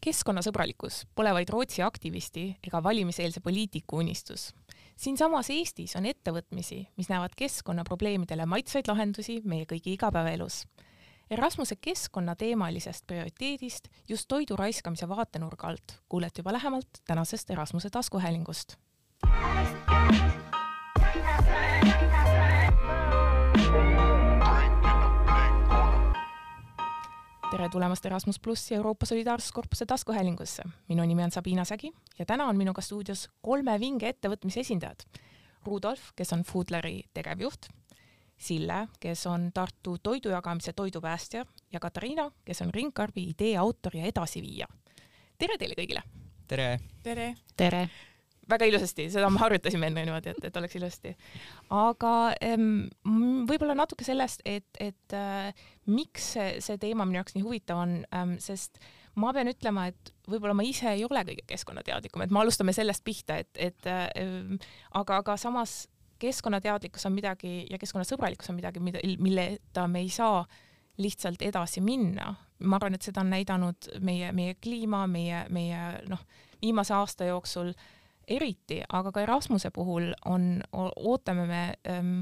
keskkonnasõbralikkus pole vaid Rootsi aktivisti ega valimiseelse poliitiku unistus. siinsamas Eestis on ettevõtmisi, mis näevad keskkonnaprobleemidele maitsvaid lahendusi meie kõigi igapäevaelus. Erasmuse keskkonnateemalisest prioriteedist just toidu raiskamise vaatenurga alt kuulete juba lähemalt tänasest Erasmuse taskuhäälingust tere tulemast Erasmus plussi Euroopa Solidaarsuskorpuse taskuhäälingusse. minu nimi on Sabina Sägi ja täna on minuga stuudios kolme vinge ettevõtmise esindajad. Rudolf, kes on Foodleri tegevjuht, Sille, kes on Tartu toidujagamise toidupäästja ja Katariina, kes on Ringkarbi idee autor ja edasiviija. tere teile kõigile! tere! tere! tere! Väga ilusasti, seda me harjutasime enne niimoodi, et, et oleks ilusasti. aga võib-olla natuke sellest, et, et äh, miks see, see teema minu jaoks nii huvitav on ähm,, sest ma pean ütlema, et võib-olla ma ise ei ole kõige keskkonnateadlikum, et me alustame sellest pihta, et, et äh, aga, aga samas keskkonnateadlikkus on midagi ja keskkonnasõbralikkus on midagi, mida, milleta me ei saa lihtsalt edasi minna. ma arvan, et seda on näidanud meie, meie kliima, meie, meie noh, viimase aasta jooksul äh, eriti, aga ka Erasmuse puhul on, ootame me ähm,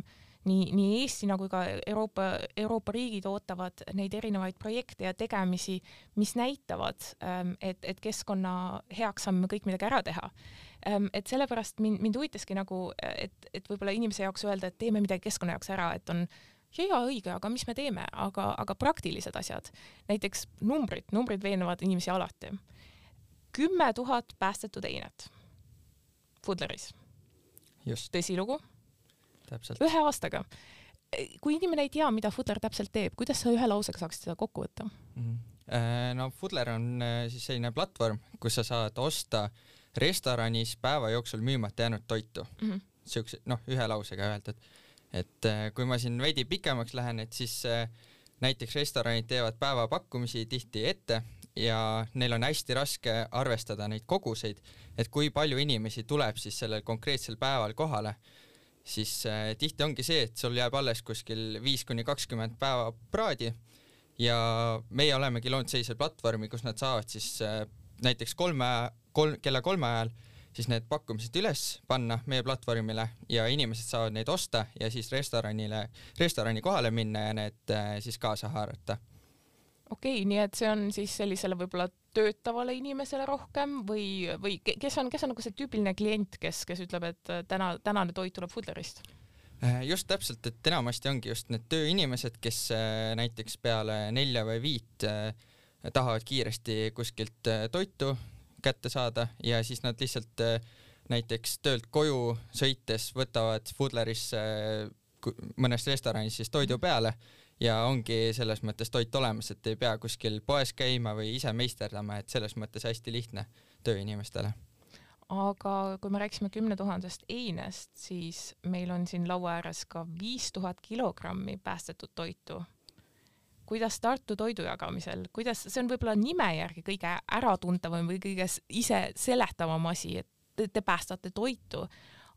nii, nii Eestina kui ka Euroopa, Euroopa riigid ootavad neid erinevaid projekte ja tegemisi, mis näitavad ähm,, et, et keskkonna heaks saame me kõik midagi ära teha ähm,. et sellepärast mind, mind huvitaski nagu, et, et võib-olla inimese jaoks öelda, et teeme midagi keskkonna jaoks ära, et on ja õige, aga mis me teeme, aga, aga praktilised asjad, näiteks numbrid, numbrid veenavad inimesi alati. kümme tuhat päästetud einet Pudleris. tõsilugu. ühe aastaga. kui inimene ei tea, mida Fudler täpselt teeb, kuidas sa ühe lausega saaksid seda kokku võtta mm? -hmm. no Fudler on äh, siis selline platvorm, kus sa saad osta restoranis päeva jooksul müümata jäänud toitu mm. -hmm. siukse, noh, ühe lausega öelda, et et äh, kui ma siin veidi pikemaks lähen, et siis näiteks restoranid teevad päevapakkumisi tihti ette ja neil on hästi raske arvestada neid koguseid, et kui palju inimesi tuleb siis sellel konkreetsel päeval kohale, siis äh, tihti ongi see, et sul jääb alles kuskil viis kuni kakskümmend päeva praadi ja meie olemegi loonud sellise platvormi, kus nad saavad siis äh, näiteks kolme, kolm, kella kolme ajal siis need pakkumised üles panna meie platvormile ja inimesed saavad neid osta ja siis restoranile, restorani kohale minna ja need äh, siis kaasa haarata okei okay,, nii et see on siis sellisele võib-olla töötavale inimesele rohkem või, või kes on, kes on nagu see tüüpiline klient, kes, kes ütleb, et äh, täna, tänane toit tuleb Foodlerist? Äh, just täpselt, et enamasti ongi just need tööinimesed, kes äh, näiteks peale nelja või viit tahavad kiiresti kuskilt toitu kätte saada ja siis nad lihtsalt näiteks töölt koju sõites võtavad Foodlerisse mõnes restoranis siis toidu peale ja ongi selles mõttes toit olemas, et ei pea kuskil poes käima või ise meisterdama, et selles mõttes hästi lihtne töö inimestele. aga kui me rääkisime kümne tuhandest einest, siis meil on siin laua ääres ka viis tuhat kilogrammi päästetud toitu. kuidas Tartu toidu jagamisel, kuidas, see on võib-olla nime järgi kõige äratuntavam või kõige ise seletavam asi, et te, te päästate toitu,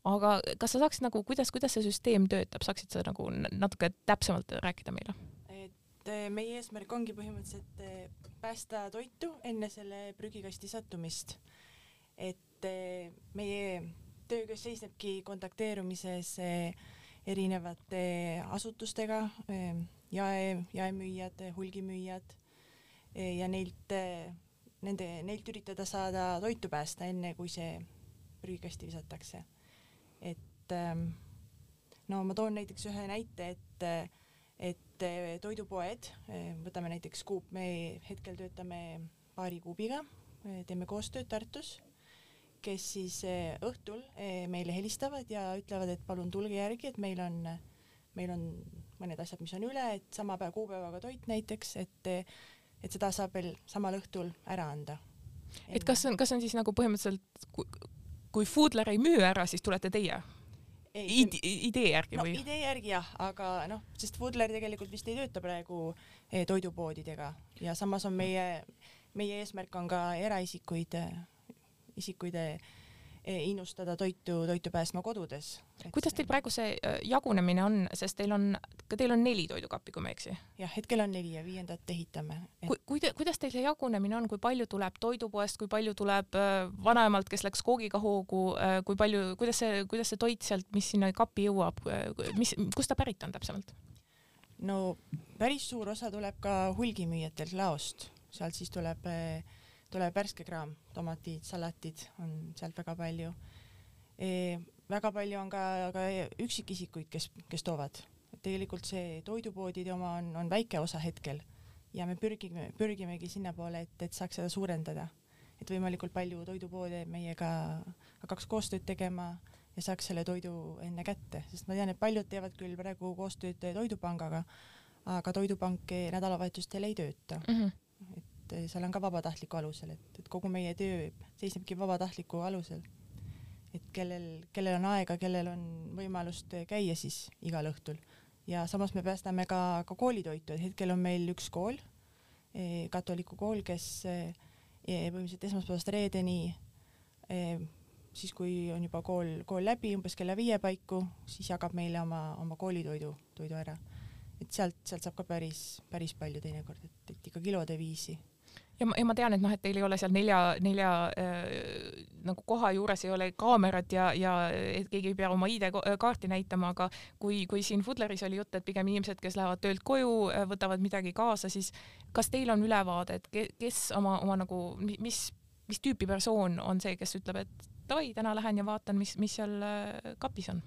aga kas sa saaksid nagu, kuidas, kuidas see süsteem töötab, saaksid sa nagu natuke täpsemalt rääkida meile? et eh, meie eesmärk ongi põhimõtteliselt eh, päästa toitu enne selle prügikasti sattumist. et eh, meie töö seisnebki kontakteerumises erinevate asutustega, jae, jaemüüjad, hulgimüüjad ja neilt, nende, neilt üritada saada toitu päästa, enne kui see prügikasti visatakse et ähm, no ma toon näiteks ühe näite, et, et äh, toidupoed, äh, võtame näiteks Coop, me hetkel töötame paari Coopiga, äh, teeme koostööd Tartus, kes siis õhtul meile helistavad ja ütlevad, et palun tulge järgi, et meil on, meil on mõned asjad, mis on üle, et sama päev kuupäevaga toit näiteks, et, et seda saab veel samal õhtul ära anda. et kas on, kas on siis nagu põhimõtteliselt kui Foodler ei müü ära, siis tulete teie? Ide idee järgi no, või? idee järgi jah, aga noh, sest Foodler tegelikult vist ei tööta praegu eh, toidupoodidega ja samas on meie, meie eesmärk on ka eraisikuid, isikuid eh, innustada toitu, toitu päästma kodudes. kuidas teil praegu see äh, jagunemine on, sest teil on, ka teil on neli toidukappi, kui ma ei eksi? jah, hetkel on neli ja viiendat ehitame et.... kui, kui te, kuidas teil see jagunemine on, kui palju tuleb toidupoest, kui palju tuleb äh, vanaemalt, kes läks koogiga hoogu kui palju, kuidas see, kuidas see toit sealt, mis sinna kapi jõuab mis, kust ta pärit on täpsemalt? no päris suur osa tuleb ka hulgimüüjatelt laost, sealt siis tuleb äh, tuleb värske kraam, tomatid, salatid on sealt väga palju e,. väga palju on ka, ka üksikisikuid, kes, kes toovad. tegelikult see toidupoodide oma on, on väike osa hetkel ja me pürgime, pürgimegi sinnapoole, et, et saaks seda suurendada. et võimalikult palju toidupoode meiega hakkaks koostööd tegema ja saaks selle toidu enne kätte, sest ma tean, et paljud teevad küll praegu koostööd Toidupangaga, aga Toidupank nädalavahetustel ei tööta mm. -hmm et seal on ka vabatahtliku alusel, et, et kogu meie töö seisnebki vabatahtliku alusel. et kellel, kellel on aega, kellel on võimalust käia siis igal õhtul ja samas me päästame ka, ka koolitoitu, et hetkel on meil üks kool, eh, katoliku kool, kes eh, põhimõtteliselt esmaspäevast reedeni eh, siis kui on juba kool, kool läbi umbes kella viie paiku, siis jagab meile oma, oma koolitoidu, toidu ära. et sealt, sealt saab ka päris, päris palju teinekord, et, et ikka kilode viisi ja ma, ja ma tean, et noh, et teil ei ole seal nelja, nelja äh, nagu koha juures ei ole kaamerat ja, ja et keegi ei pea oma ID-kaarti näitama, aga kui, kui siin Fudleris oli jutt, et pigem inimesed, kes lähevad töölt koju, äh, võtavad midagi kaasa, siis kas teil on ülevaade, et kes oma, oma nagu, mis, mis tüüpi persoon on see, kes ütleb, et davai, täna lähen ja vaatan, mis, mis seal äh, kapis on?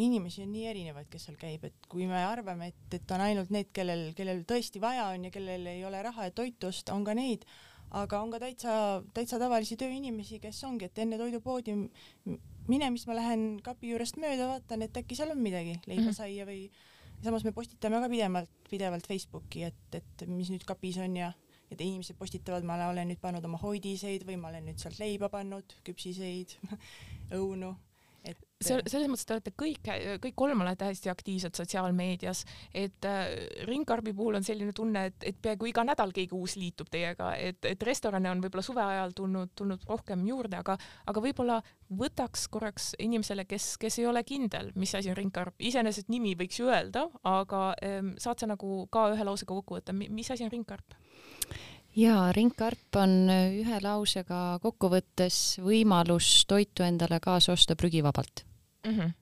Inimesi on nii erinevaid, kes seal käib, et kui me arvame, et, et on ainult need, kellel, kellel tõesti vaja on ja kellel ei ole raha, et toitu osta, on ka neid, aga on ka täitsa, täitsa tavalisi tööinimesi, kes ongi, et enne toidupoodi minemist ma lähen kapi juurest mööda, vaatan, et äkki seal on midagi, leiba mm -hmm. saia või samas me postitame ka pidevalt, pidevalt Facebooki, et, et mis nüüd kapis on ja et inimesed postitavad, ma olen nüüd pannud oma hoidiseid või ma olen nüüd sealt leiba pannud, küpsiseid õunu see, selles mõttes te olete kõik, kõik kolm olete hästi aktiivsed sotsiaalmeedias, et äh, Ringkarbi puhul on selline tunne, et, et peaaegu iga nädal keegi uus liitub teiega, et, et restorane on võib-olla suve ajal tulnud, tulnud rohkem juurde, aga, aga võib-olla võtaks korraks inimesele, kes, kes ei ole kindel, mis asi on Ringkarp, iseenesest nimi võiks ju öelda, aga ähm, saad sa nagu ka ühe lausega kokku võtta, mis asi on Ringkarp? jaa, ringkarp on ühe lausega kokkuvõttes võimalus toitu endale kaasa osta prügivabalt mm. -hmm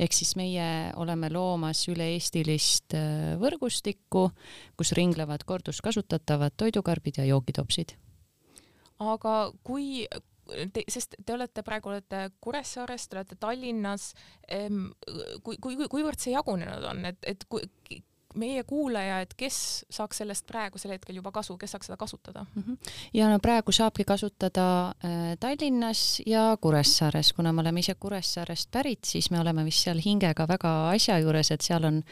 ehk siis meie oleme loomas üle-eestilist äh, võrgustikku, kus ringlevad korduskasutatavad toidukarbid ja joogitopsid. aga kui te, sest te olete praegu olete Kuressaares, te olete Tallinnas, kui, kui, kuivõrd see jagunenud on, et, et kui, meie kuulaja, et kes saaks sellest praegusel hetkel juba kasu, kes saaks seda kasutada mm? -hmm. ja no praegu saabki kasutada äh, Tallinnas ja Kuressaares, kuna me oleme ise Kuressaarest pärit, siis me oleme vist seal hingega väga asja juures, et seal on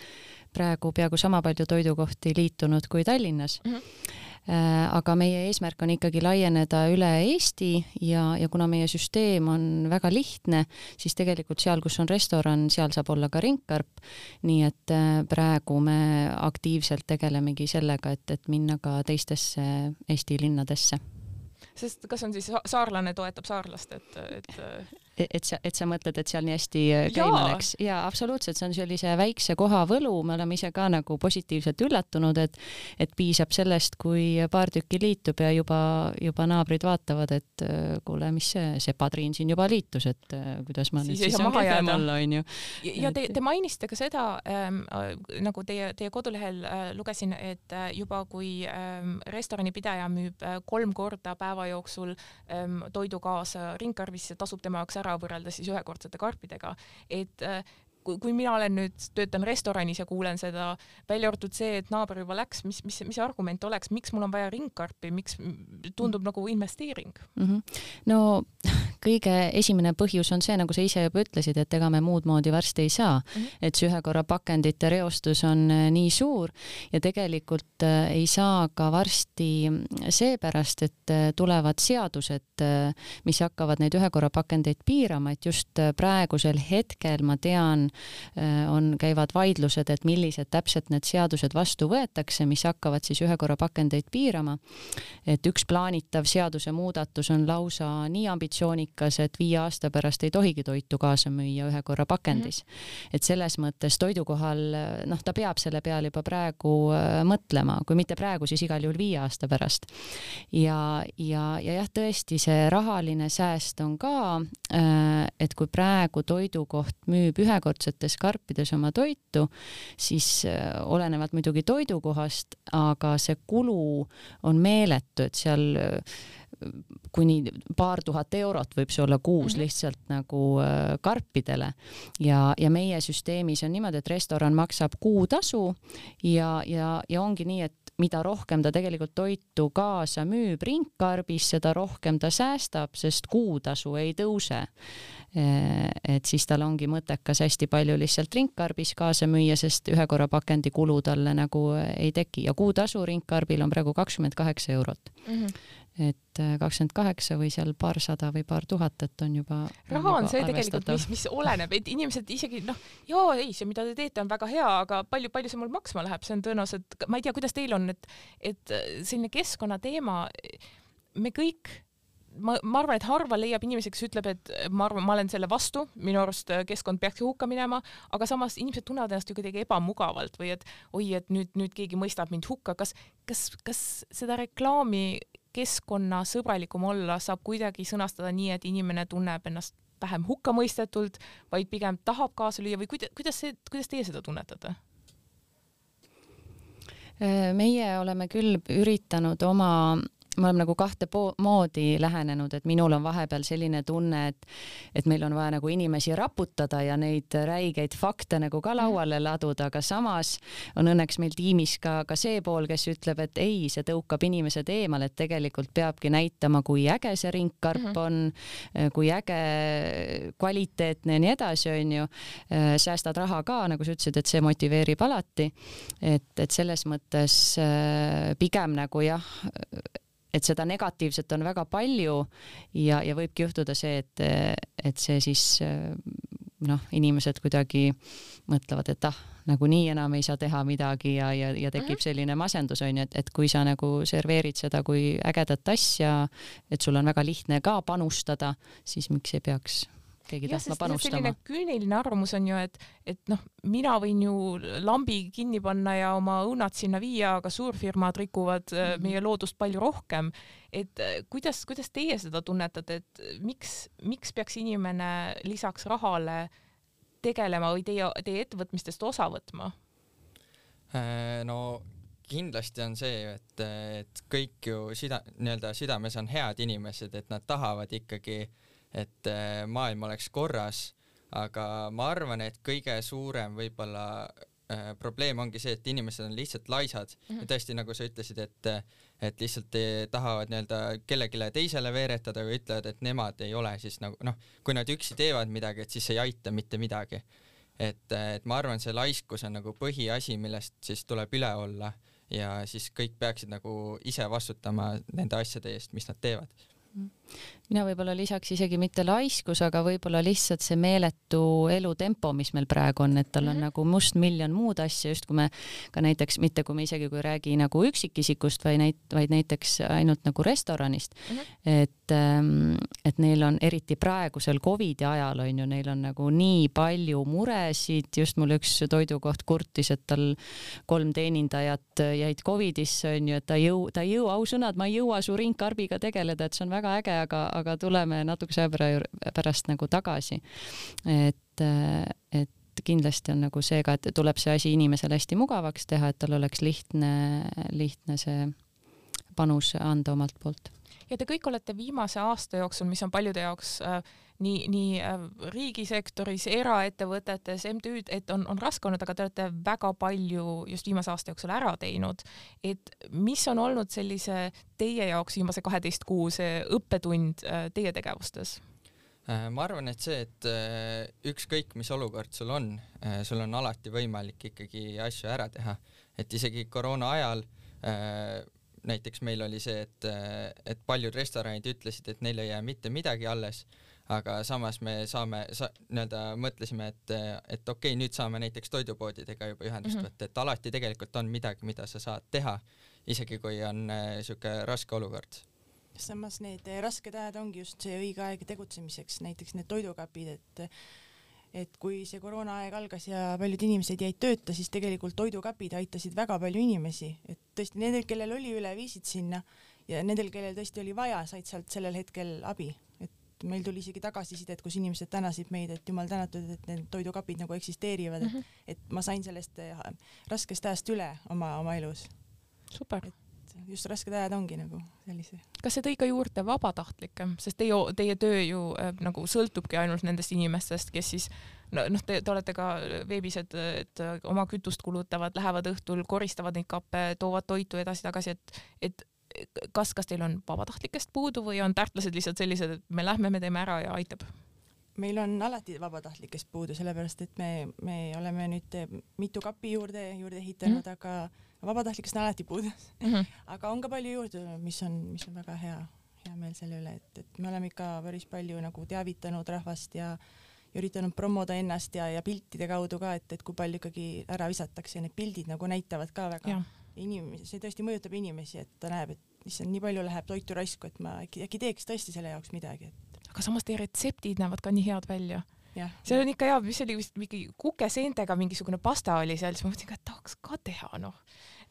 praegu peaaegu sama palju toidukohti liitunud kui Tallinnas mm. -hmm aga meie eesmärk on ikkagi laieneda üle Eesti ja, ja kuna meie süsteem on väga lihtne, siis tegelikult seal, kus on restoran, seal saab olla ka ringkarp. nii et äh, praegu me aktiivselt tegelemegi sellega, et, et minna ka teistesse Eesti linnadesse. sest kas on siis saarlane toetab saarlast, et, et et sa, et sa mõtled, et seal nii hästi äh, käima Jaa. läks ja absoluutselt, see on sellise väikse koha võlu, me oleme ise ka nagu positiivselt üllatunud, et et piisab sellest, kui paar tükki liitub ja juba, juba naabrid vaatavad, et äh, kuule, mis see, see padrin siin juba liitus, et äh, kuidas ma siis nüüd siis saan kehvem olla, onju. ja te, te mainisite ka seda ähm, nagu teie, teie kodulehel äh, lugesin, et äh, juba kui ähm, restoranipidaja müüb äh, kolm korda päeva jooksul ähm, toidu kaasa ringkarvisse, tasub tema jaoks ära ära võrreldes siis ühekordsete karpidega, et äh, kui, kui mina olen nüüd, töötan restoranis ja kuulen seda, välja arvatud see, et naaber juba läks, mis, mis, mis argument oleks, miks mul on vaja ringkarpi, miks tundub nagu investeering mm? -hmm. no kõige esimene põhjus on see, nagu sa ise juba ütlesid, et ega me muud moodi varsti ei saa mm. -hmm. et see ühe korra pakendite reostus on äh, nii suur ja tegelikult äh, ei saa ka varsti seepärast, et äh, tulevad seadused, mis hakkavad neid ühe korra pakendeid piirama, et just praegusel hetkel ma tean, on, käivad vaidlused, et millised täpselt need seadused vastu võetakse, mis hakkavad siis ühe korra pakendeid piirama. et üks plaanitav seadusemuudatus on lausa nii ambitsioonikas, et viie aasta pärast ei tohigi toitu kaasa müüa ühe korra pakendis mm. -hmm. et selles mõttes toidukohal, noh, ta peab selle peale juba praegu äh, mõtlema, kui mitte praegu, siis igal juhul viie aasta pärast. ja, ja, ja jah, tõesti, see rahaline sääst on ka, äh, et kui praegu toidukoht müüb ühekordsetes karpides oma toitu, siis äh, olenevalt muidugi toidukohast, aga see kulu on meeletu, et seal kuni paar tuhat eurot võib see olla kuus mm -hmm. lihtsalt nagu äh, karpidele ja, ja meie süsteemis on niimoodi, et restoran maksab kuutasu ja, ja, ja ongi nii, et mida rohkem ta tegelikult toitu kaasa müüb ringkarbis, seda rohkem ta säästab, sest kuutasu ei tõuse. Äh, et siis tal ongi mõttekas hästi palju lihtsalt ringkarbis kaasa müüa, sest ühe korra pakendi kulu talle nagu ei teki. Ja kuutasu ringkarbil on praegu kakskümmend kaheksa eurot. Mm. -hmm et äh, kakskümmend kaheksa või seal paarsada või paar tuhat, et on juba raha on see tegelikult, mis, mis oleneb, et inimesed isegi noh, jaa, ei, see, mida te teete, on väga hea, aga palju, palju see mul maksma läheb, see on tõenäoliselt, ma ei tea, kuidas teil on, et, et selline keskkonnateema, me kõik ma, ma arvan, et harva leiab inimesi, kes ütleb, et ma arvan, ma olen selle vastu, minu arust äh, keskkond peaks hukka minema, aga samas inimesed tunnevad ennast ju kuidagi ebamugavalt või et oi, et nüüd, nüüd keegi mõistab mind hukka, kas, kas, kas seda reklaami keskkonnasõbralikum olla saab kuidagi sõnastada nii, et inimene tunneb ennast vähem hukkamõistetult, vaid pigem tahab kaasa lüüa või kuidas, kuidas see, kuidas teie seda tunnetate? meie oleme küll üritanud oma me oleme nagu kahte moodi lähenenud, et minul on vahepeal selline tunne, et et meil on vaja nagu inimesi raputada ja neid räigeid fakte nagu ka lauale laduda, aga samas on õnneks meil tiimis ka, ka see pool, kes ütleb, et ei, see tõukab inimesed eemale, et tegelikult peabki näitama, kui äge see ringkarp mm -hmm. on, kui äge, kvaliteetne ja nii edasi, onju. säästad raha ka, nagu sa ütlesid, et see motiveerib alati. et, et selles mõttes pigem nagu jah et seda negatiivset on väga palju ja, ja võibki juhtuda see, et, et see siis noh, inimesed kuidagi mõtlevad, et ah, nagunii enam ei saa teha midagi ja, ja, ja tekib mhm. selline masendus onju, et, et kui sa nagu serveerid seda kui ägedat asja, et sul on väga lihtne ka panustada, siis miks ei peaks keegi tahtma panustama. küüniline arvamus on ju, et, et noh, mina võin ju lambi kinni panna ja oma õunad sinna viia, aga suurfirmad rikuvad mm -hmm. meie loodust palju rohkem. et äh, kuidas, kuidas teie seda tunnetate, et miks, miks peaks inimene lisaks rahale tegelema või teie, teie ettevõtmistest osa võtma? Äh, no kindlasti on see, et, et kõik ju sida, nii-öelda südames on head inimesed, et nad tahavad ikkagi äh, et äh, maailm oleks korras, aga ma arvan, et kõige suurem võib-olla äh, probleem ongi see, et inimesed on lihtsalt laisad mm -hmm. ja tõesti, nagu sa ütlesid, et et lihtsalt tahavad nii-öelda kellelegi teisele veeretada või ütlevad, et nemad ei ole siis nagu noh, kui nad üksi teevad midagi, et siis ei aita mitte midagi. et, et ma arvan, see laiskus on nagu põhiasi, millest siis tuleb üle olla ja siis kõik peaksid nagu ise vastutama nende asjade eest, mis nad teevad mina võib-olla lisaks isegi mitte laiskus, aga võib-olla lihtsalt see meeletu elutempo, mis meil praegu on, et tal on mm -hmm. nagu mustmiljon muud asja, just kui me ka näiteks mitte, kui me isegi kui räägi nagu üksikisikust, vaid näit-, vaid näiteks ainult nagu restoranist mm, -hmm. et ähm, et neil on eriti praegusel Covidi ajal on ju, neil on nagu nii palju muresid, just mul üks toidukoht kurtis, et tal kolm teenindajat jäid Covidisse on ju, et ta ei jõu-, ta ei jõua, ausõnad, ma ei jõua su ringkarbiga tegeleda, et see on väga äge, aga aga tuleme natukese aja pärast nagu tagasi. et, et kindlasti on nagu see ka, et tuleb see asi inimesele hästi mugavaks teha, et tal oleks lihtne, lihtne see panus anda omalt poolt. ja te kõik olete viimase aasta jooksul, mis on paljude jaoks äh, nii, nii äh, riigisektoris, eraettevõtetes, MTÜ-d, et on, on raske olnud, aga te olete väga palju just viimase aasta jooksul ära teinud. et mis on olnud sellise teie jaoks viimase kaheteist kuu see õppetund äh, teie tegevustes? Äh, ma arvan, et see, et ükskõik, mis olukord sul on, sul on alati võimalik ikkagi asju ära teha, et isegi koroona ajal näiteks meil oli see, et, et paljud restoranid ütlesid, et neil ei jää mitte midagi alles, aga samas me saame sa,, nii-öelda mõtlesime, et, et okei okay,, nüüd saame näiteks toidupoodidega juba ühendust mm -hmm. võtta, et alati tegelikult on midagi, mida sa saad teha, isegi kui on niisugune äh, raske olukord. Samas need rasked ajad ongi just see õige aeg tegutsemiseks, näiteks need toidukapid, et et kui see koroonaaeg algas ja paljud inimesed jäid tööta, siis tegelikult toidukapid aitasid väga palju inimesi, et tõesti nendel, kellel oli üle, viisid sinna ja nendel, kellel tõesti oli vaja, said sealt sellel hetkel abi, et meil tuli isegi tagasisidet, kus inimesed tänasid meid, et jumal tänatud, et need toidukapid nagu eksisteerivad mm, -hmm. et, et ma sain sellest eh, raskest ajast üle oma, oma elus. super et just rasked ajad ongi nagu sellise. kas see tõi ka juurde vabatahtlikke, sest teie, teie töö ju äh, nagu sõltubki ainult nendest inimestest, kes siis noh, te, te olete ka veebis, et, et oma kütust kulutavad, lähevad õhtul, koristavad neid kappe, toovad toitu edasi-tagasi, et, et kas, kas teil on vabatahtlikest puudu või on tartlased lihtsalt sellised, et me lähme, me teeme ära ja aitab? meil on alati vabatahtlikest puudu, sellepärast et me, me oleme nüüd mitu kapi juurde, juurde ehitanud mm, -hmm. aga vabatahtlikest on alati puudus mm. -hmm. aga on ka palju juurde, mis on, mis on väga hea, hea meel selle üle, et, et me oleme ikka päris palju nagu teavitanud rahvast ja üritanud promoda ennast ja, ja piltide kaudu ka, et, et kui palju ikkagi ära visatakse, need pildid nagu näitavad ka väga inimesi, see tõesti mõjutab inimesi, et ta näeb, et issand, nii palju läheb toitu raisku, et ma äkki, äkki teeks tõesti selle jaoks midagi, et. aga samas teie retseptid näevad ka nii head välja seal on ikka hea, mis oli vist mingi kukeseentega mingisugune pasta oli seal, siis ma mõtlesin ka, et tahaks ka teha, noh.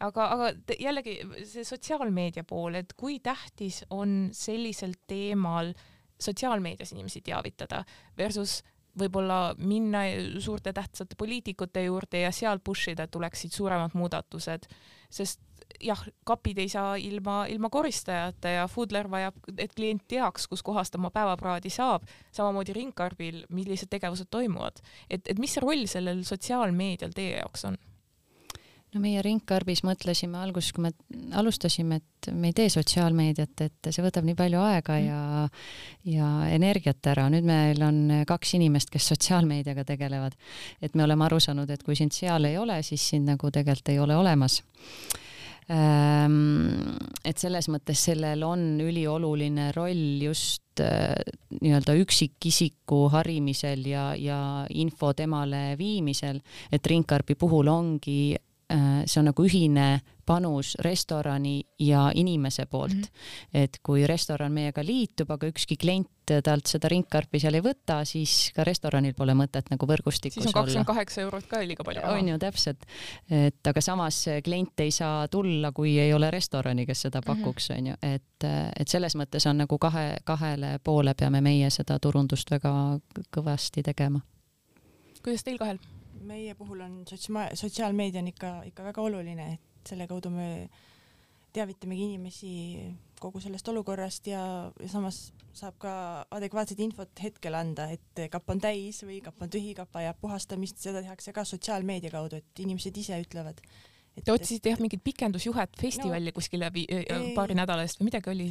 aga, aga jällegi see sotsiaalmeedia pool, et kui tähtis on sellisel teemal sotsiaalmeedias inimesi teavitada versus võib-olla minna suurte tähtsate poliitikute juurde ja seal push ida, et tuleksid suuremad muudatused, sest jah, kapid ei saa ilma, ilma koristajata ja Foodler vajab, et klient teaks, kuskohast oma päevapraadi saab, samamoodi ringkarbil, millised tegevused toimuvad. et, et mis see roll sellel sotsiaalmeedial teie jaoks on? no meie Ringkarbis mõtlesime alguses, kui me alustasime, et me ei tee sotsiaalmeediat, et see võtab nii palju aega mm. ja ja energiat ära. nüüd meil on kaks inimest, kes sotsiaalmeediaga tegelevad. et me oleme aru saanud, et kui sind seal ei ole, siis sind nagu tegelikult ei ole olemas et selles mõttes sellel on ülioluline roll just äh, nii-öelda üksikisiku harimisel ja, ja info temale viimisel, et Ringkarbi puhul ongi see on nagu ühine panus restorani ja inimese poolt mm. -hmm. et kui restoran meiega liitub, aga ükski klient talt seda ringkarpi seal ei võta, siis ka restoranil pole mõtet nagu võrgustikus olla. siis on kakskümmend kaheksa eurot ka liiga palju on ju, täpselt. et aga samas klient ei saa tulla, kui ei ole restorani, kes seda mhm. pakuks, on ju, et, et selles mõttes on nagu kahe, kahele poole peame meie seda turundust väga kõvasti tegema. kuidas teil kahel? Meie puhul on sotsiaal, sotsiaalmeedia on ikka, ikka väga oluline, et selle kaudu me teavitamegi inimesi kogu sellest olukorrast ja, ja samas saab ka adekvaatset infot hetkel anda, et kapp on täis või kapp on tühi, kapp vajab puhastamist, seda tehakse ka sotsiaalmeedia kaudu, et inimesed ise ütlevad Te otsisite jah mingit pikendusjuhet festivali no, kuskile paari nädala eest või midagi oli?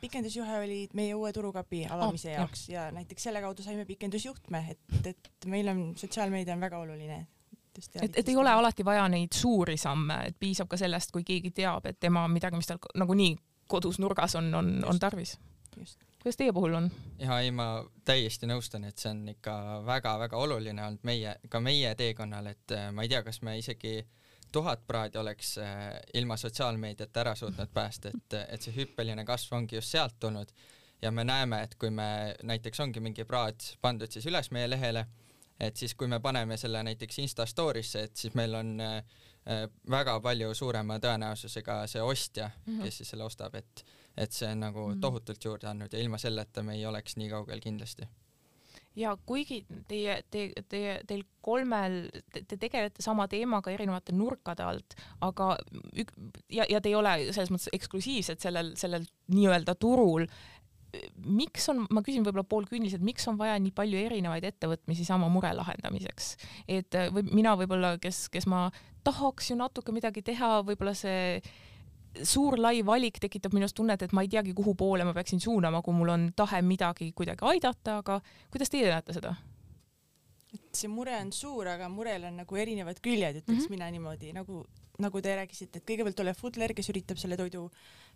pikendusjuhe oli meie uue turukapi avamise oh, jaoks jah. ja näiteks selle kaudu saime pikendusjuhtme, et, et meil on sotsiaalmeedia on väga oluline. et, et ei ole alati vaja neid suuri samme, et piisab ka sellest, kui keegi teab, et tema midagi, mis tal nagunii kodus nurgas on, on, on tarvis. kuidas teie puhul on? ja ei, ma täiesti nõustun, et see on ikka väga-väga oluline olnud meie, ka meie teekonnal, et äh, ma ei tea, kas me isegi äh, tuhat praadi oleks äh, ilma sotsiaalmeediata ära suutnud päästa, et, et see hüppeline kasv ongi just sealt tulnud ja me näeme, et kui me näiteks ongi mingi praad pandud siis üles meie lehele, et siis kui me paneme selle näiteks Insta story'sse, et siis meil on äh, äh väga palju suurema tõenäosusega see ostja mm, -hmm. kes siis selle ostab, et et see on nagu mhm. tohutult juurde andnud ja ilma selleta me ei oleks nii kaugel kindlasti ja kuigi teie, te, teie, teil kolmel, te tegelete sama teemaga erinevate nurkade alt, aga ük, ja, ja te ei ole selles mõttes eksklusiivsed sellel, sellel nii-öelda turul, miks on, ma küsin võib-olla poolkünniliselt, miks on vaja nii palju erinevaid ettevõtmisi sama mure lahendamiseks, et või mina võib-olla, kes, kes ma tahaks ju natuke midagi teha, võib-olla see suur lai valik tekitab minus tunnet, et ma ei teagi, kuhu poole ma peaksin suunama, kui mul on tahe midagi kuidagi aidata, aga kuidas teie näete seda? et see mure on suur, aga murel on nagu erinevad küljed, ütleks mm -hmm. mina niimoodi, nagu, nagu te rääkisite, et kõigepealt tuleb foodler, kes üritab selle toidu,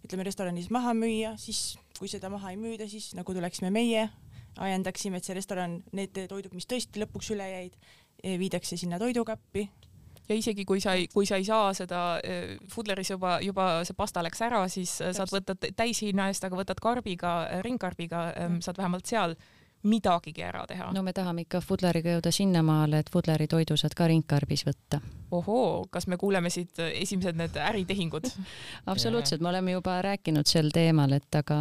ütleme restoranis maha müüa, siis kui seda maha ei müüda, siis nagu tuleksime meie, ajendaksime, et see restoran, need toidud, mis tõesti lõpuks üle jäid, viidakse sinna toidukappi ja isegi kui sa ei, kui sa ei saa seda äh, Fudleris juba, juba see pasta läks ära, siis Täpselt. saad võtta täishinna eest, aga võtad karbiga, ringkarbiga, ähm, saad vähemalt seal midagigi ära teha. no me tahame ikka Fudleriga jõuda sinnamaale, et Fudleri toidu saad ka ringkarbis võtta. ohoo, kas me kuuleme siit esimesed need äritehingud absoluutselt, me oleme juba rääkinud sel teemal, et aga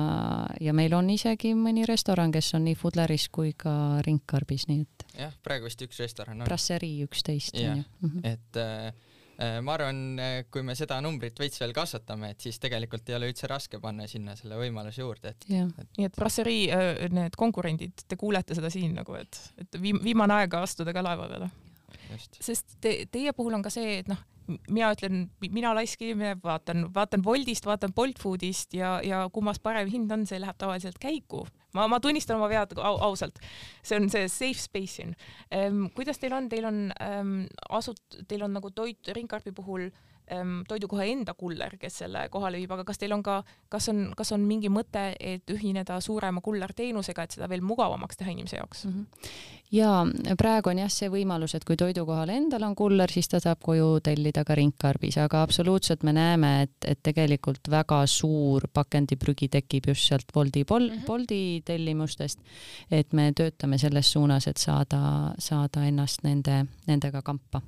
ja meil on isegi mõni restoran, kes on nii Fudleris kui ka ringkarbis, nii et. Jah, praegu vist üks restoran on. Brasserie üksteist on ju. Mhm. et äh, Äh, ma arvan, äh, kui me seda numbrit veits veel kasvatame, et siis tegelikult ei ole üldse raske panna sinna selle võimaluse juurde, et, et.... nii et Brasserie, äh, need konkurendid, te kuulete seda siin nagu, et, et viim-, viimane aeg astuda ka laeva peale. sest te, teie puhul on ka see, et noh, mina ütlen, mina laisk inimene, vaatan, vaatan Woltist, vaatan Bolt Foodist ja, ja kummas parem hind on, see läheb tavaliselt käiku. ma, ma tunnistan oma vead au, ausalt. see on see safe space siin ehm,. kuidas teil on, teil on ähm, asut-, teil on nagu toit ringkarbi puhul äh, toidukoha enda kuller, kes selle kohale viib, aga kas teil on ka, kas on, kas on mingi mõte, et ühineda suurema kullerteenusega, et seda veel mugavamaks teha inimese jaoks mm? -hmm. ja praegu on jah see võimalus, et kui toidukohal endal on kuller, siis ta saab koju tellida ka ringkarbis, aga absoluutselt me näeme, et, et tegelikult väga suur pakendiprügi tekib just sealt Boldi pol, mm -hmm. Boldi tellimustest. et me töötame selles suunas, et saada, saada ennast nende, nendega kampa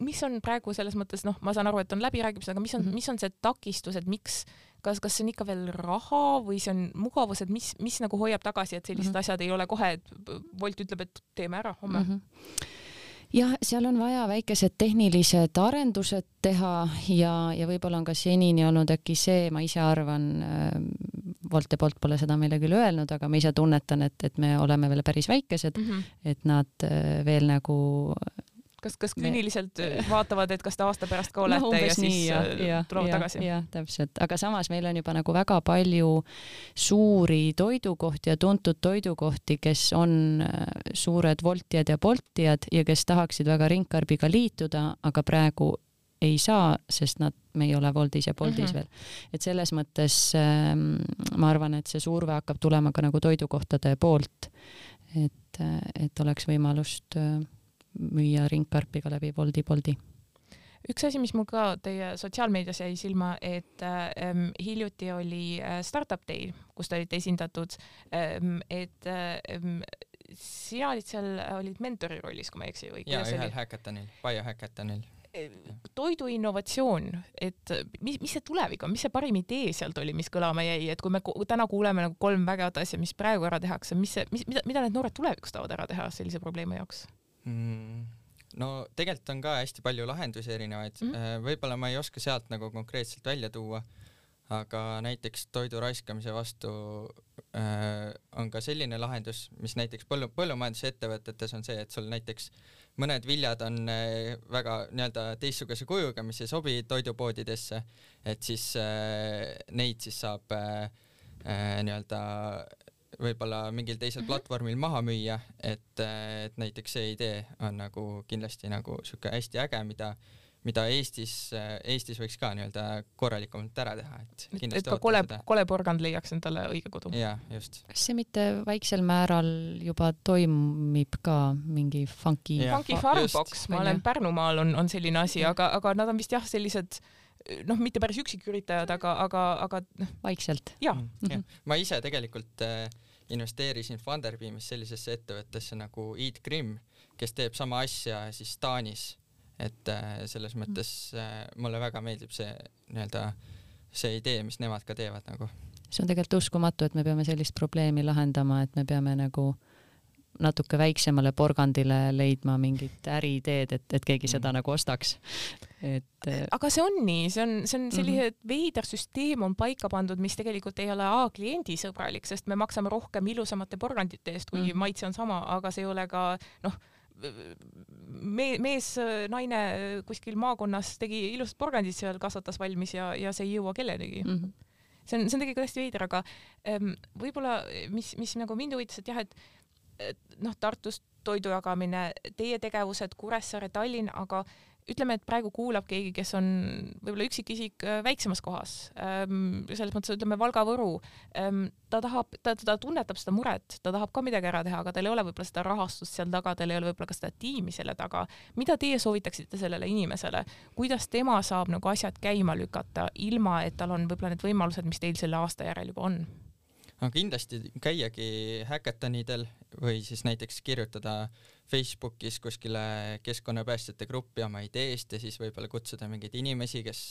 mis on praegu selles mõttes, noh, ma saan aru, et on läbirääkimised, aga mis on mm, -hmm. mis on see takistus, et miks, kas, kas see on ikka veel raha või see on mugavus, et mis, mis nagu hoiab tagasi, et sellised mm -hmm. asjad ei ole kohe, et Wolt ütleb, et teeme ära homme mm? -hmm jah, seal on vaja väikesed tehnilised arendused teha ja, ja võib-olla on ka senini olnud äkki see, ma ise arvan äh,, Wolt ja Bolt pole seda meile küll öelnud, aga ma ise tunnetan, et, et me oleme veel päris väikesed mm, -hmm. et nad äh, veel nagu kas, kas küüniliselt me... Äh, vaatavad, et kas te aasta pärast ka olete no, ja siis nii, ja, äh, ja, tulevad ja, tagasi? jah, täpselt, aga samas meil on juba nagu väga palju suuri toidukohti ja tuntud toidukohti, kes on äh, suured Woltijad ja Boltijad ja kes tahaksid väga ringkarbiga liituda, aga praegu ei saa, sest nad, me ei ole Woldis ja Boltis mm -hmm. veel. et selles mõttes ähm, ma arvan, et see surve hakkab tulema ka nagu toidukohtade poolt. et, et oleks võimalust äh, müüa ringkarpiga läbi Boldi Boldi üks asi, mis mul ka teie sotsiaalmeedias jäi silma, et ähm, hiljuti oli äh, Startup Day, kus te olite esindatud ähm,, et ähm, sina olid seal, olid mentori rollis, kui ma ei eksi või? jaa, ühel häkatonil, Biohackathonil toidu innovatsioon, et mis, mis see tulevik on, mis see parim idee sealt oli, mis kõlama jäi, et kui me täna kuuleme nagu kolm vägevat asja, mis praegu ära tehakse, mis see, mis, mida, mida need noored tulevikus tahavad ära teha sellise probleemi jaoks? Mm,? no tegelikult on ka hästi palju lahendusi erinevaid mm, -hmm. võib-olla ma ei oska sealt nagu konkreetselt välja tuua, aga näiteks toidu raiskamise vastu äh, on ka selline lahendus, mis näiteks põllu, põllumajandusettevõtetes on see, et sul näiteks mõned viljad on äh, väga nii-öelda teistsuguse kujuga, mis ei sobi toidupoodidesse, et siis äh, neid siis saab äh, äh, nii-öelda võib-olla mingil teisel mm -hmm. platvormil maha müüa, et, et näiteks see idee on nagu kindlasti nagu sihuke hästi äge, mida mida Eestis, Eestis võiks ka nii-öelda korralikumalt ära teha, et kindlasti et ka kole, koleporgand leiaks endale õige kodu. jaa, just. kas see mitte väiksel määral juba toimib ka mingi funky? Funky Farmbox, ma olen Pärnumaal, on, on selline asi, aga, aga nad on vist jah, sellised noh, mitte päris üksiküritajad, aga, aga, aga noh. vaikselt. jaa mm. -hmm. ma ise tegelikult äh, investeerisin Funderbeamis sellisesse ettevõttesse nagu Eat Grim, kes teeb sama asja siis Taanis. et äh, selles mõttes äh, mulle väga meeldib see nii-öelda see idee, mis nemad ka teevad nagu. see on tegelikult uskumatu, et me peame sellist probleemi lahendama, et me peame nagu äh, natuke väiksemale porgandile leidma mingit äriideed, et, et keegi seda mm. nagu ostaks. et. aga see on nii, see on, see on selline mm -hmm. veider süsteem on paika pandud, mis tegelikult ei ole A kliendisõbralik, sest me maksame rohkem ilusamate porgandite eest, kui mm -hmm. maitse on sama, aga see ei ole ka noh me-, mees, naine kuskil maakonnas tegi ilusat porgandit seal, kasvatas valmis ja, ja see ei jõua kellenigi mm. -hmm see on, see on tegelikult hästi veider, aga ähm, võib-olla mis, mis nagu mind huvitas, et jah, et noh, Tartust toidu jagamine, teie tegevused Kuressaare, Tallinn, aga ütleme, et praegu kuulab keegi, kes on võib-olla üksikisik äh, väiksemas kohas, ähm, selles mõttes ütleme Valga-Võru, ähm, ta tahab, ta, ta tunnetab seda muret, ta tahab ka midagi ära teha, aga tal ei ole võib-olla seda rahastust seal taga, tal ei ole võib-olla ka seda tiimi selle taga. mida teie soovitaksite sellele inimesele, kuidas tema saab nagu asjad käima lükata, ilma et tal on võib-olla need võimalused, mis teil selle aasta järel juba on? No kindlasti käiagi häkatonidel või siis näiteks kirjutada Facebookis kuskile keskkonnapäästjate gruppi oma ideest ja siis võib-olla kutsuda mingeid inimesi, kes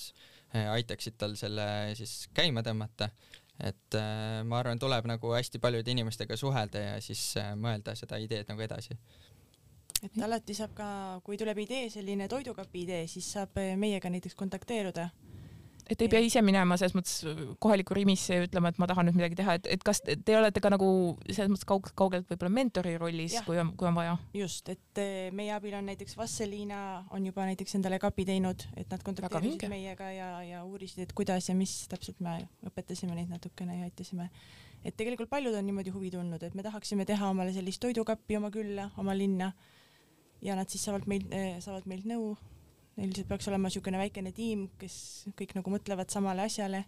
eh, aitaksid tal selle siis käima tõmmata. et äh, ma arvan, tuleb nagu hästi paljude inimestega suhelda ja siis äh, mõelda seda ideed nagu edasi et alati saab ka, kui tuleb idee, selline toidukapi idee, siis saab meiega näiteks kontakteeruda et ei pea ise minema selles mõttes kohalikku Rimisse ja ütlema, et ma tahan nüüd midagi teha, et, et kas te olete ka nagu selles mõttes kaug-, kaugelt võib-olla mentori rollis, kui on, kui on vaja? just, et eh, meie abil on näiteks Vasseliina on juba näiteks endale kapi teinud, et nad kontakteerisid meiega ja, ja uurisid, et kuidas ja mis täpselt me õpetasime neid natukene ja aitasime. et tegelikult paljud on niimoodi huvi tundnud, et me tahaksime teha omale sellist toidukappi oma külla, oma linna ja nad siis saavad meil, eh, saavad meilt nõu neil lihtsalt peaks olema niisugune väikene tiim, kes kõik nagu mõtlevad samale asjale,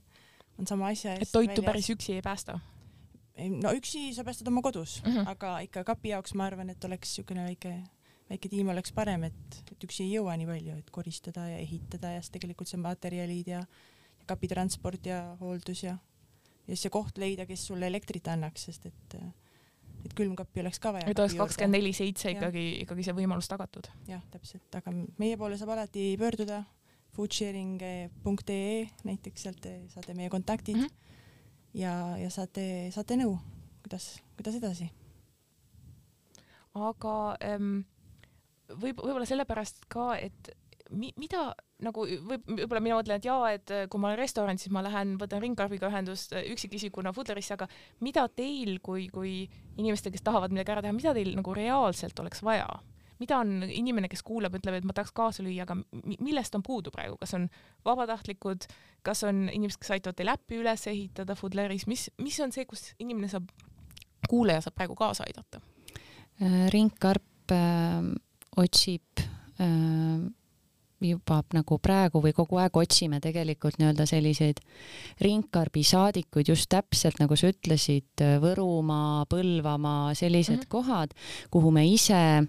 on sama asja eest et toitu väljas. päris üksi ei päästa? no üksi sa päästad oma kodus mm, -hmm. aga ikka kapi jaoks ma arvan, et oleks niisugune väike, väike tiim oleks parem, et, et üksi ei jõua nii palju, et koristada ja ehitada ja siis tegelikult see materjalid ja, ja kapitransport ja hooldus ja ja siis see koht leida, kes sulle elektrit annaks, sest et äh, et külmkappi oleks ka vaja. et oleks kakskümmend neli seitse ikkagi, ikkagi see võimalus tagatud. jah, täpselt, aga meie poole saab alati pöörduda foodsharing.ee näiteks, sealt saate meie kontaktid mm -hmm. ja, ja saate, saate nõu, kuidas, kuidas edasi. aga ähm, võib, võib-olla sellepärast ka, et mi, mida nagu võib, võib-olla mina mõtlen, et jaa, et äh, kui ma olen restoranis, siis ma lähen, võtan ringkarbiga ühendust äh, üksikisikuna Foodlerisse, aga mida teil kui, kui inimestel, kes tahavad midagi ära teha, mida teil nagu reaalselt oleks vaja? mida on inimene, kes kuulab, ütleb, et ma tahaks kaasa lüüa, aga millest on puudu praegu, kas on vabatahtlikud, kas on inimesed, kes aitavad teil äppi üles ehitada Foodleris, mis, mis on see, kus inimene saab, kuulaja saab praegu kaasa aidata? Äh, ringkarp äh, otsib äh, juba nagu praegu või kogu aeg otsime tegelikult nii-öelda selliseid ringkarbisaadikuid just täpselt nagu sa ütlesid, Võrumaa, Põlvamaa, sellised mm -hmm. kohad, kuhu me ise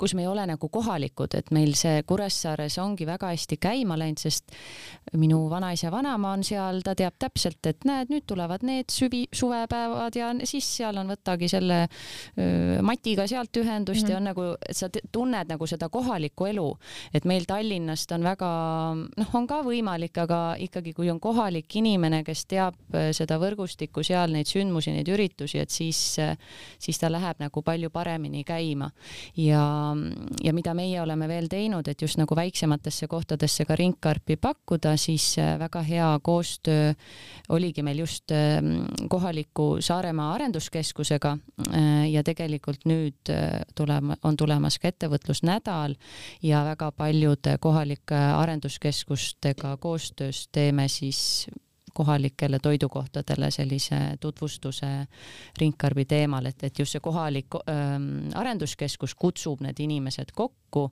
kus me ei ole nagu kohalikud, et meil see Kuressaares ongi väga hästi käima läinud, sest minu vanaisa vanaema on seal, ta teab täpselt, et näed, nüüd tulevad need süvi, suvepäevad ja siis seal on, võtagi selle öö, Matiga sealt ühendust mm -hmm. ja on nagu, sa tunned nagu seda kohalikku elu, et meil Tallinnast on väga, noh, on ka võimalik, aga ikkagi, kui on kohalik inimene, kes teab seda võrgustikku seal, neid sündmusi, neid üritusi, et siis, siis ta läheb nagu palju paremini käima ja, ja mida meie oleme veel teinud, et just nagu väiksematesse kohtadesse ka ringkarpi pakkuda, siis äh, väga hea koostöö oligi meil just ähm, kohaliku Saaremaa arenduskeskusega äh, ja tegelikult nüüd äh, tulema, on tulemas ka ettevõtlusnädal ja väga paljude kohalike arenduskeskustega koostöös teeme siis kohalikele toidukohtadele sellise tutvustuse ringkarbi teemal, et, et just see kohalik ähm, arenduskeskus kutsub need inimesed kokku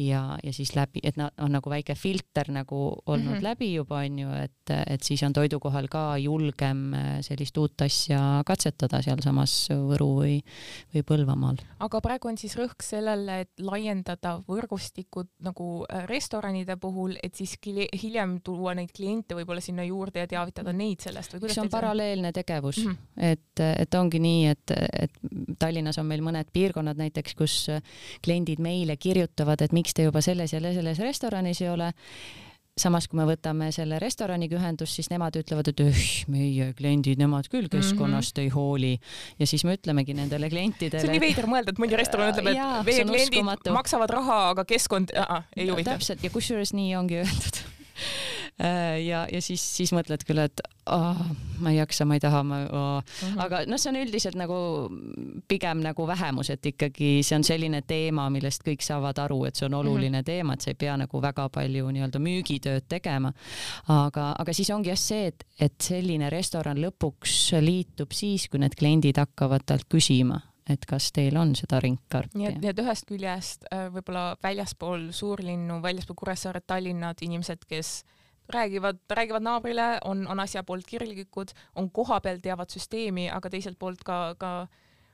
ja, ja siis läbi, et nad on nagu väike filter nagu olnud mm -hmm. läbi juba onju, et, et siis on toidukohal ka julgem äh, sellist uut asja katsetada sealsamas Võru või, või Põlvamaal. aga praegu on siis rõhk sellele, et laiendada võrgustikud nagu äh, restoranide puhul, et siis hiljem tuua neid kliente võib-olla sinna juurde ja teavitada neid sellest või kuidas see on paralleelne tegevus mm, -hmm. et, et ongi nii, et, et Tallinnas on meil mõned piirkonnad näiteks, kus kliendid meile kirjutavad, et miks te juba selles ja selles restoranis ei ole samas kui me võtame selle restoraniga ühendust, siis nemad ütlevad, et öh, meie kliendid, nemad küll mhm. keskkonnast mm -hmm. ei hooli. ja siis me ütlemegi nendele klientidele. see on nii veider mõelda, et mõni restoran ütleb, et meie kliendid maksavad raha, aga keskkond äh, ei huvita. täpselt ja kusjuures nii ongi öeldud ja, ja siis, siis mõtled küll, et oh, ma ei jaksa, ma ei taha, ma oh. mm, -hmm. aga noh, see on üldiselt nagu pigem nagu vähemus, et ikkagi see on selline teema, millest kõik saavad aru, et see on oluline mm -hmm. teema, et sa ei pea nagu väga palju nii-öelda müügitööd tegema. aga, aga siis ongi jah see, et, et selline restoran lõpuks liitub siis, kui need kliendid hakkavad talt küsima et kas teil on seda ringkarpi? nii et, nii et ühest küljest äh, võib-olla väljaspool suurlinnu, väljaspool Kuressaaret, Tallinnad inimesed, kes äh, räägivad, räägivad naabrile, on, on asja poolt kirglikud, on kohapeal, teavad süsteemi, aga teiselt poolt ka, ka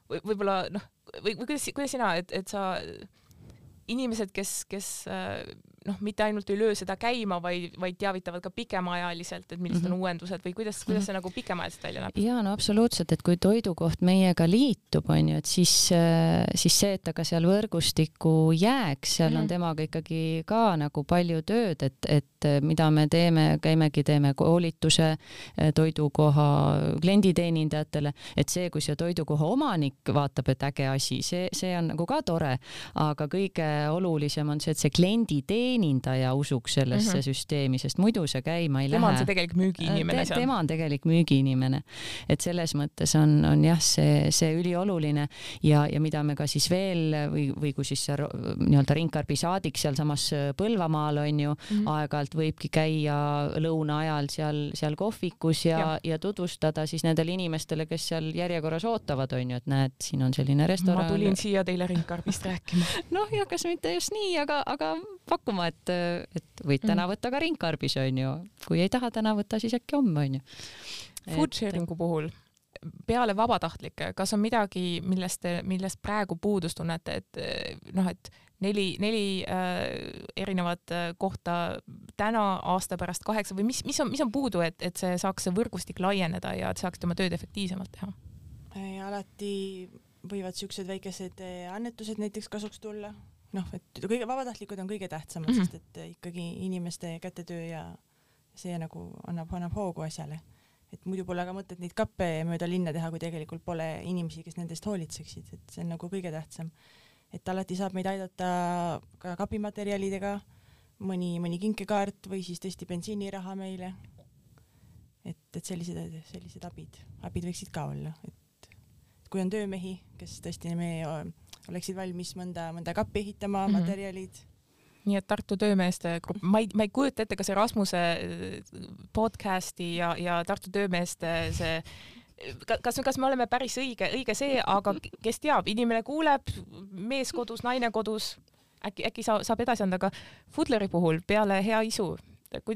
võib-olla noh, või, või kuidas, kuidas sina, et, et sa inimesed, kes, kes noh, mitte ainult ei löö seda käima, vaid, vaid teavitavad ka pikemaajaliselt, et millised mm -hmm. on mhm. uuendused või kuidas, kuidas see nagu pikemaajaliselt välja näeb? ja no absoluutselt, et kui toidukoht meiega liitub, on ju, et siis, siis see, et ta ka seal võrgustikku jääks, seal mm -hmm. on mhm. temaga ikkagi ka nagu palju tööd, et, et mida me teeme, käimegi, teeme koolituse toidukoha klienditeenindajatele, et see, kui see toidukoha omanik vaatab, et äge asi, see, see on nagu ka tore, aga kõige olulisem on see, et see klienditeenindaja teenindaja usuks sellesse mm -hmm. süsteemi, sest muidu see käima ei tema lähe. tema on see tegelik müügiinimene äh, Te, seal. tema on tegelik müügiinimene. et selles mõttes on, on jah, see, see ülioluline ja, ja mida me ka siis veel või, või kui siis see nii-öelda ringkarbi saadik sealsamas Põlvamaal on ju mm -hmm. aeg-ajalt võibki käia lõuna ajal seal, seal kohvikus ja, ja., ja tutvustada siis nendele inimestele, kes seal järjekorras ootavad, on ju, et näed, siin on selline restoran. ma tulin siia teile ringkarbist rääkima. noh, ja kas mitte just nii, aga, aga pakkuma et, et võid täna mm. võtta ka ringkarbis onju, kui ei taha täna võtta, siis äkki homme onju. Food sharing'u puhul peale vabatahtlike, kas on midagi, millest te, millest praegu puudust tunnete, et noh, et neli, neli äh, erinevat äh, kohta täna, aasta pärast kaheksa või mis, mis on, mis on puudu, et, et see saaks see võrgustik laieneda ja et saaks oma tööd efektiivsemalt teha? alati võivad siuksed väikesed äh, annetused näiteks kasuks tulla, noh, et kõige vabatahtlikud on kõige tähtsamad mm, -hmm. sest et ikkagi inimeste kätetöö ja see nagu annab, annab hoogu asjale. et muidu pole ka mõtet neid kappe mööda linna teha, kui tegelikult pole inimesi, kes nendest hoolitseksid, et see on nagu kõige tähtsam. et alati saab meid aidata ka kapimaterjalidega, mõni, mõni kinkekaart või siis tõesti bensiiniraha meile. et, et sellised, sellised abid, abid võiksid ka olla, et kui on töömehi, kes tõesti me oleksid valmis mõnda, mõnda kappi ehitama mm, -hmm. materjalid nii et Tartu töömeeste grupp, ma ei, ma ei kujuta ette, kas Erasmuse äh, podcast'i ja, ja Tartu töömeeste see kas, kas me oleme päris õige, õige see, aga kes teab, inimene kuuleb, mees kodus, naine kodus, äkki, äkki sa, saab edasi anda, aga Fudleri puhul peale hea isu,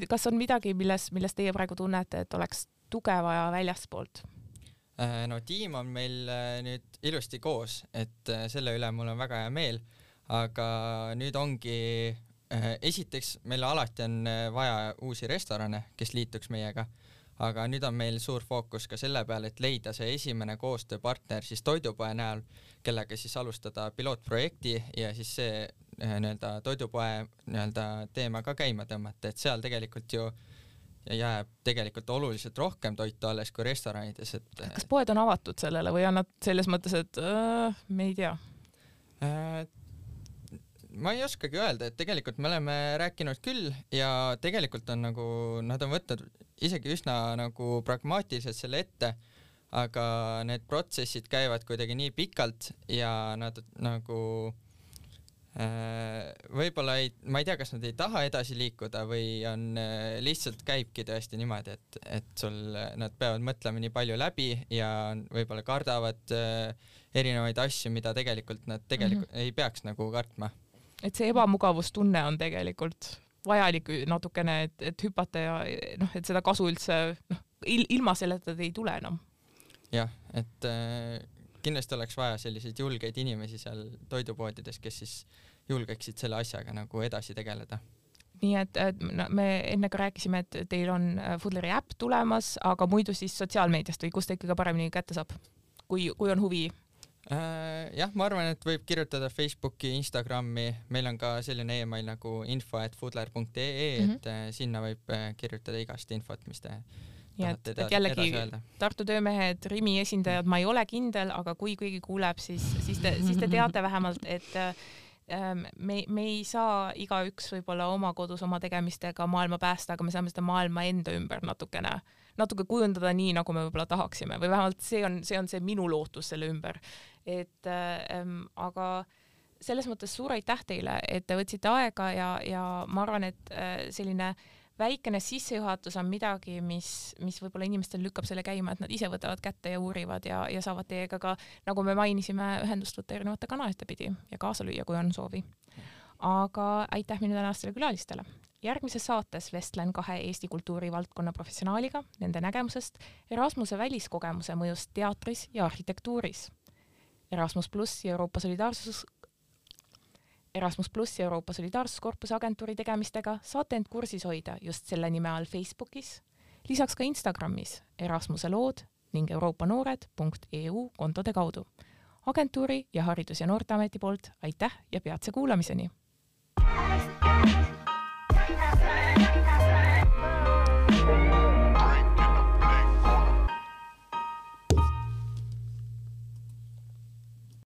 kas on midagi, milles, milles teie praegu tunnete, et oleks tuge vaja väljastpoolt? Äh, no tiim on meil äh, nüüd ilusti koos, et äh, selle üle mul on väga hea meel, aga nüüd ongi esiteks meil alati on vaja uusi restorane, kes liituks meiega, aga nüüd on meil suur fookus ka selle peale, et leida see esimene koostööpartner siis toidupoe näol, kellega siis alustada pilootprojekti ja siis see nii-öelda toidupoe nii-öelda teema ka käima tõmmata, et seal tegelikult ju äh, ja jääb tegelikult oluliselt rohkem toitu alles kui restoranides, et kas poed on avatud sellele või on nad selles mõttes, et äh, me ei tea äh,? ma ei oskagi öelda, et tegelikult me oleme rääkinud küll ja tegelikult on nagu, nad on võtnud isegi üsna nagu pragmaatiliselt selle ette, aga need protsessid käivad kuidagi nii pikalt ja nad nagu Äh, võib-olla ei, ma ei tea, kas nad ei taha edasi liikuda või on äh, lihtsalt käibki tõesti niimoodi, et, et sul, nad peavad mõtlema nii palju läbi ja võib-olla kardavad äh, erinevaid asju, mida tegelikult nad tegelikult mm -hmm. ei peaks nagu kartma. et see ebamugavustunne on tegelikult vajalik natukene, et, et hüpata ja noh, et seda kasu üldse noh, ilma selleta ei tule enam. jah, et äh, kindlasti oleks vaja selliseid julgeid inimesi seal toidupoodides, kes siis julgeksid selle asjaga nagu edasi tegeleda nii et, et no, me enne ka rääkisime, et teil on äh, Foodleri äpp tulemas, aga muidu siis sotsiaalmeediast või kust ta ikkagi paremini kätte saab, kui, kui on huvi äh,? jah, ma arvan, et võib kirjutada Facebooki, Instagrami, meil on ka selline email nagu info et foodler.ee mm, -hmm. et äh, sinna võib kirjutada igast infot, mis te nii et, et jällegi Tartu töömehed, Rimi esindajad, ma ei ole kindel, aga kui keegi kuuleb, siis, siis te, siis te teate vähemalt, et ähm, me, me ei saa igaüks võib-olla oma kodus oma tegemistega maailma päästa, aga me saame seda maailma enda ümber natukene, natuke kujundada nii, nagu me võib-olla tahaksime või vähemalt see on, see on see minu lootus selle ümber. et ähm, aga selles mõttes suur aitäh teile, et te võtsite aega ja, ja ma arvan, et äh, selline äh, väikene sissejuhatus on midagi, mis, mis võib-olla inimestel lükkab selle käima, et nad ise võtavad kätte ja uurivad ja, ja saavad teiega ka, nagu me mainisime, ühendust võtta erinevate kanalite pidi ja kaasa lüüa, kui on soovi. aga aitäh minu tänastele külalistele. järgmises saates vestlen kahe Eesti kultuurivaldkonna professionaaliga nende nägemusest Erasmuse väliskogemuse mõjust teatris ja arhitektuuris. Erasmus pluss ja Euroopa Solidaarsus Erasmus pluss Euroopa Solidaarsuskorpuse agentuuri tegemistega saate end kursis hoida just selle nime all Facebookis, lisaks ka Instagramis Erasmuse lood ning euroopanoored.eu kontode kaudu. agentuuri ja Haridus- ja Noorteameti poolt aitäh ja peatse kuulamiseni!